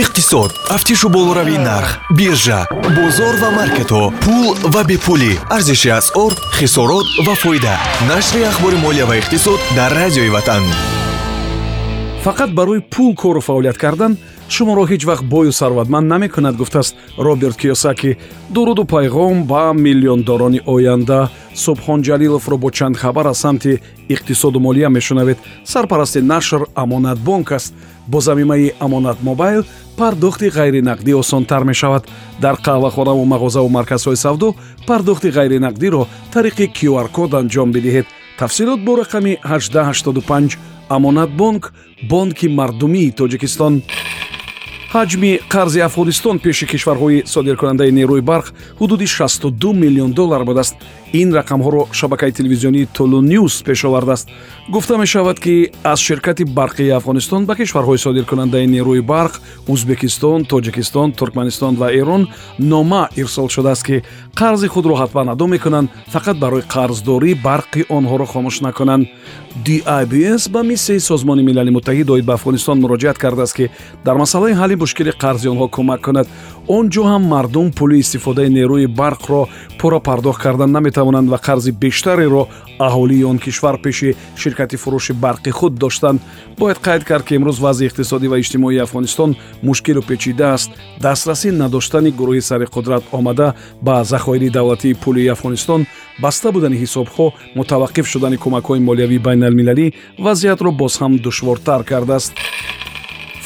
иқтисод тафтишу болоравии нарх биржа бозор ва маркетҳо пул ва бепулӣ арзиши асъор хисорот ва фоида. Нашри ахбори молия ва иқтисод дар радиои ватан. Фақат барои пул кору фаъолият кардан шуморо ҳеҷ вақт бою сарватманд намекунад гуфтааст роберт киёсаки дуруду пайғом ба миллиондорони оянда. Субҳон ҷалиловро бо чанд хабар аз самти иқтисоду молия мешунавед. Сарпарасти нашр амонатбонк аст. Бо замимаи амонат мобайл пардохти ғайринақдӣ осонтар мешавад. Дар қаҳвахонаву мағозаву марказҳои савдо пардохти ғайринақдиро тариқи qr-код анҷом бидиҳед. Тафсилот бо рақами 1885 амонатбонк бонки мардумии тоҷикистон ҳаҷми қарзи афғонистон пеши кишварҳои содиркунандаи нерӯи барқ ҳудуди 62 миллион доллар будааст ин рақамҳоро шабакаи телевизионии толу нюс пеш овардааст. гуфта мешавад ки аз ширкати барқии афғонистон ба кишварҳои содиркунандаи нерӯи барқ узбекистон тоҷикистон туркманистон ва эрон нома ирсол шудааст ки қарзи худро ҳатман адо мекунанд фақат барои қарздорӣ барқи онҳоро хомӯш накунанд. Dibs ба миссияи созмони милали муттаҳид оид ба афғонистон муроҷиат кардааст ки дар масъалаи ҳалли мушкили қарзи онҳо кӯмак кунад. Он ҷо ҳам мардум пули истифодаи нерӯи барқро пурра пардохт кардан наметавонанд ва қарзи бештареро аҳолии он кишвар пеши ширкати фурӯши барқи худ доштанд. Бояд қайд кард ки имрӯз вазъи иқтисодӣ ва иҷтимоии афғонистон мушкилу печида аст. дастрасӣ надоштани гурӯҳи сари қудрат омада ба захоири давлатии пулии афғонистон баста будани ҳисобҳо мутаваққиф шудани кӯмакҳои молиявии байналмилалӣ вазъиятро боз ҳам душвортар кардааст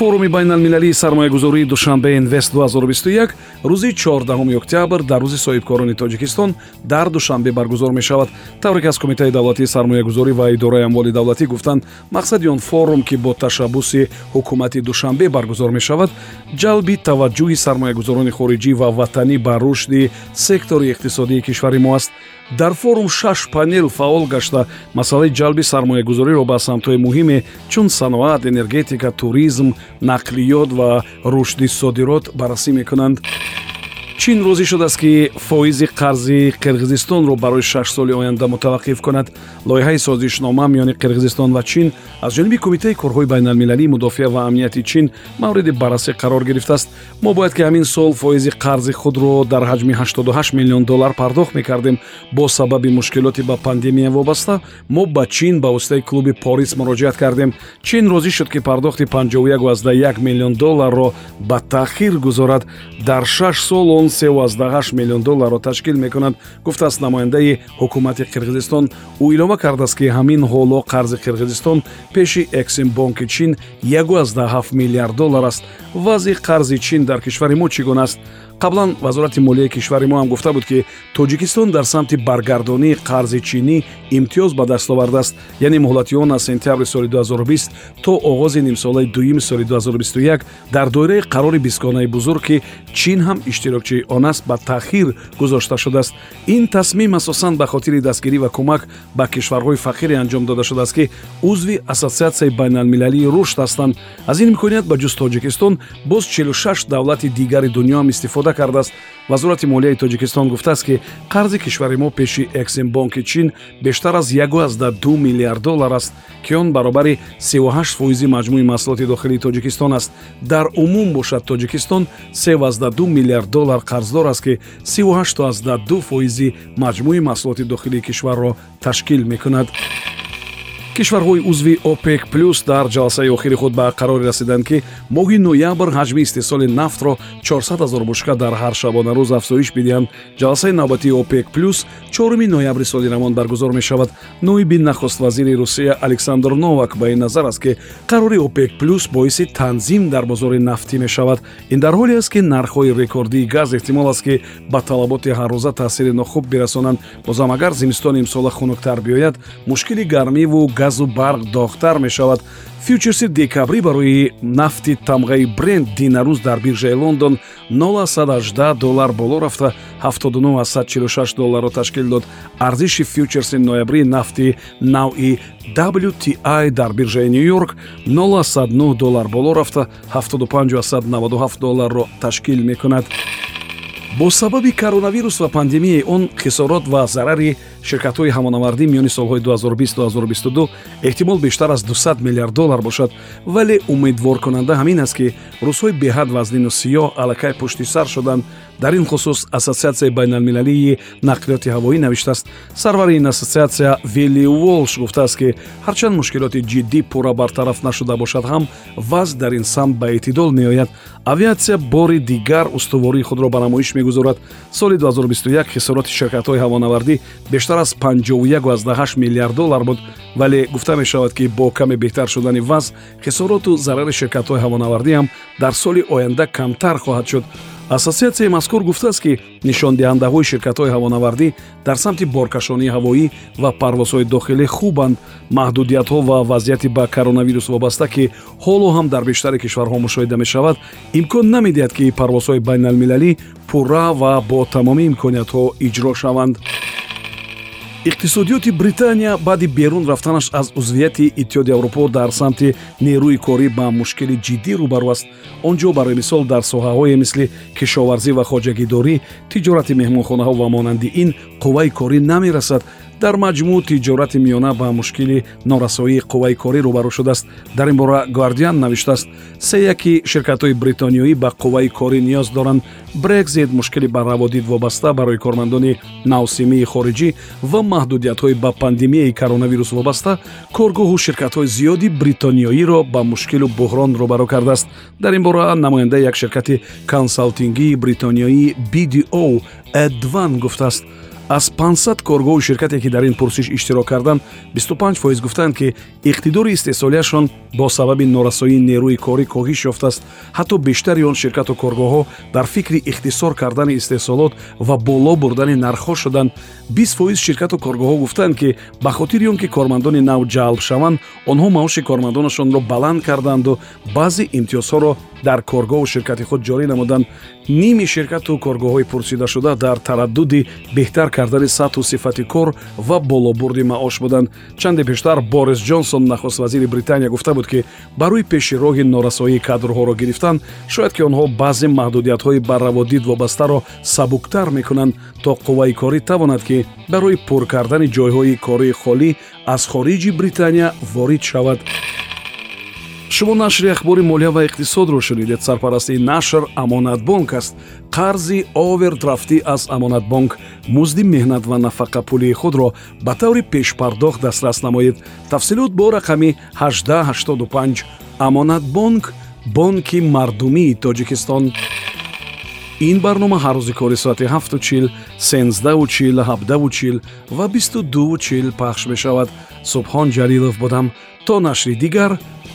форуми байналмилалии сармоягузории душанбе инвест 2021 рӯзи 14 октябр дар рӯзи соҳибкорони тоҷикистон дар душанбе баргузор мешавад. Тавре ки аз кумитаи давлатии сармоягузорӣ ва идораи амволи давлатӣ гуфтанд мақсади он форум ки бо ташаббуси ҳукумати душанбе баргузор мешавад ҷалби таваҷҷӯҳи сармоягузорони хориҷӣ ва ватанӣ ба рушди сектори иқтисодии кишвари мо аст. Дар форум шаш панел фаъол гашта. Масъалаи ҷалби сармоягузориро ба самтҳои муҳиме чун саноат энергетика туризм нақлиёт ва рушди содирот баррасӣ мекунанд чин розӣ шудааст ки фоизи қарзи қирғизистонро барои шаш соли оянда мутаваққиф кунад. Лоиҳаи созишнома миёни қирғизистон ва чин аз ҷониби кумитаи корҳои байналмилалии мудофиа ва амнияти чин мавриди баррасӣ қарор гирифтааст. Мо бояд ки ҳамин сол фоизи қарзи худро дар ҳаҷми 88 миллион доллар пардохт мекардем. Бо сабаби мушкилоти ба пандемия вобаста мо ба чин ба воситаи клуби порис муроҷиат кардем. Чин розӣ шуд ки пардохти 51 миллион долларро ба таъхир гузорад. Дар шаш сол он 38 миллион долларро ташкил мекунад гуфтааст намояндаи ҳукумати қирғизистон. Ӯ илова кардааст ки ҳамин ҳоло қарзи қирғизистон пеши эксимбонки чин 17 миллиард доллар аст. Вазъи қарзи чин дар кишвари мо чӣ гуна аст қаблан вазорати молияи кишвари мо ҳам гуфта буд ки тоҷикистон дар самти баргардонии қарзи чинӣ имтиёз ба даст овардааст. Яъне муҳлати он аз сентябри соли 2020 то оғози нимсолаи дуюми соли 2021 дар доираи қарори бистгонаи бузург ки чин ҳам иштирокчии он аст ба таъхир гузошта шудааст. Ин тасмим асосан ба хотири дастгирӣ ва кӯмак ба кишварҳои фақире анҷом дода шудааст ки узви ассотсиатсияи байналмилалии рушд ҳастанд. Аз ин имконият ба ҷуз тоҷикистон боз 46 давлати дигари дунё ҳам истифода ифода кардааст. Вазорати молияи тоҷикистон гуфтааст ки қарзи кишвари мо пеши эксимбонки чин бештар аз 12 миллиард доллар аст ки он баробари 38 фоизи маҷмӯи маҳсулоти дохилии тоҷикистон аст. Дар умум бошад тоҷикистон 32 миллиард доллар қарздор аст ки 38 фоизи маҷмӯи маҳсулоти дохилии кишварро ташкил мекунад кишварҳои узви опек плюс дар ҷаласаи охири худ ба қароре расиданд ки моҳи ноябр ҳаҷми истеҳсоли нафтро 400 0 бушка дар ҳар шабонарӯз афзоиш бидиҳанд. ҷаласаи навбатии опек плюс чоруми ноябри соли равон баргузор мешавад. Ноиби нахуст вазири русия александр новак ба ин назар аст ки қарори опек плюс боиси танзим дар бозори нафтӣ мешавад. Ин дар ҳоле аст ки нархҳои рекордии газ эҳтимол аст ки ба талаботи ҳаррӯза таъсири нохуб бирасонанд. Бозам агар зимистони имсола хунуктар биёяд мушкили гармиву газу барқ дохтар мешавад. Фьючерси декабрӣ барои нафти тамғаи бренд динарӯз дар биржаи лондон 0118 доллар боло рафта 79146 долларро ташкил дод. Арзиши фьючерси ноябрии нафти навъи wti дар биржаи ню йорк 0109 доллар боло рафта 75197 долларро ташкил мекунад. Бо сабаби коронавирус ва пандемияи он хисорот ва зарари ширкатҳои ҳамонавардӣ миёни солҳои 2020-2022 эҳтимол бештар аз 200 миллиард доллар бошад. Вале умедворкунанда ҳамин аст ки рӯзҳои беҳад вазнину сиёҳ аллакай пушти сар шуданд. Дар ин хусус ассотсиатсияи байналмилалии нақлиёти ҳавоӣ навиштааст. Сарвари ин ассотсиатсия вилли уолш гуфтааст ки ҳарчанд мушкилоти ҷиддӣ пурра бартараф нашуда бошад ҳам вазъ дар ин самт ба эътидол меояд. Авиатсия бори дигар устувории худро ба намоиш мегузорад. Соли 2021 хисороти ширкатҳои ҳавонавардӣ бештар аз 51 миллиард доллар буд вале гуфта мешавад ки бо каме беҳтар шудани вазъ хисороту зарари ширкатҳои ҳавонавардӣ ҳам дар соли оянда камтар хоҳад шуд. Ассотсиатсияи мазкур гуфтааст ки нишондиҳандаҳои ширкатҳои ҳавонавардӣ дар самти боркашонии ҳавоӣ ва парвозҳои дохилӣ хубанд. Маҳдудиятҳо ва вазъияти ба коронавирус вобаста ки ҳоло ҳам дар бештари кишварҳо мушоҳида мешавад имкон намедиҳад ки парвозҳои байналмилалӣ пурра ва бо тамоми имкониятҳо иҷро шаванд иқтисодиёти британия баъди берун рафтанаш аз узвияти иттиҳоди аврупо дар самти нерӯи корӣ ба мушкили ҷиддӣ рӯбарӯ аст. Он ҷо барои мисол дар соҳаҳое мисли кишоварзӣ ва хоҷагидорӣ тиҷорати меҳмонхонаҳо ва монанди ин қувваи корӣ намерасад дар маҷмӯъ тиҷорати миёна ба мушкили норасоии қувваи корӣ рӯбарӯ шудааст. Дар ин бора гвардиан навиштааст. Се яки ширкатҳои бритониёӣ ба қувваи корӣ ниёз доранд. Брекзит мушкили ба раводид вобаста барои кормандони навсимии хориҷӣ ва маҳдудиятҳои ба пандемияи коронавирус вобаста коргоҳу ширкатҳои зиёди бритониёиро ба мушкилу буҳрон рӯбарӯ кардааст. Дар ин бора намояндаи як ширкати консалтингии бритониёии bdo эдван гуфтааст аз 500 коргоҳу ширкате ки дар ин пурсиш иштирок карданд 25 фоиз гуфтанд ки иқтидори истеҳсолияшон бо сабаби норасоии нерӯи корӣ коҳиш ёфтааст. Ҳатто бештари он ширкату коргоҳҳо дар фикри ихтисор кардани истеҳсолот ва боло бурдани нархҳо шуданд 20 фоиз ширкату коргоҳҳо гуфтанд ки ба хотири он ки кормандони нав ҷалб шаванд онҳо маоши кормандонашонро баланд карданду баъзе имтиёзҳоро дар коргоҳу ширкати худ ҷорӣ намуданд. Ними ширкату коргоҳҳои пурсидашуда дар тараддуди беҳтар кардани сатҳу сифати кор ва болобурди маош буданд. Чанде пештар борис ҷонсон нахуст вазири британия гуфта буд ки барои пеши роҳи норасоии кадрҳоро гирифтан шояд ки онҳо баъзе маҳдудиятҳои ба раводид вобастаро сабуктар мекунанд то қувваи корӣ тавонад ки барои пур кардани ҷойҳои кории холӣ аз хориҷи британия ворид шавад шумо нашри ахбори молия ва иқтисодро шунидед. Сарпарасти нашр амонатбонк аст. Қарзи овердрафтӣ аз амонатбонк музди меҳнат ва нафақапулии худро ба таври пешпардохт дастрас намоед. Тафсилот бо рақами 1885 амонатбонк бонки мардумии тоҷикистон. Ин барнома ҳар рӯзи кори соати 7чил 1сенздаучил 17чил ва 22чил пахш мешавад. Субҳон ҷалилов будам. То нашри дигар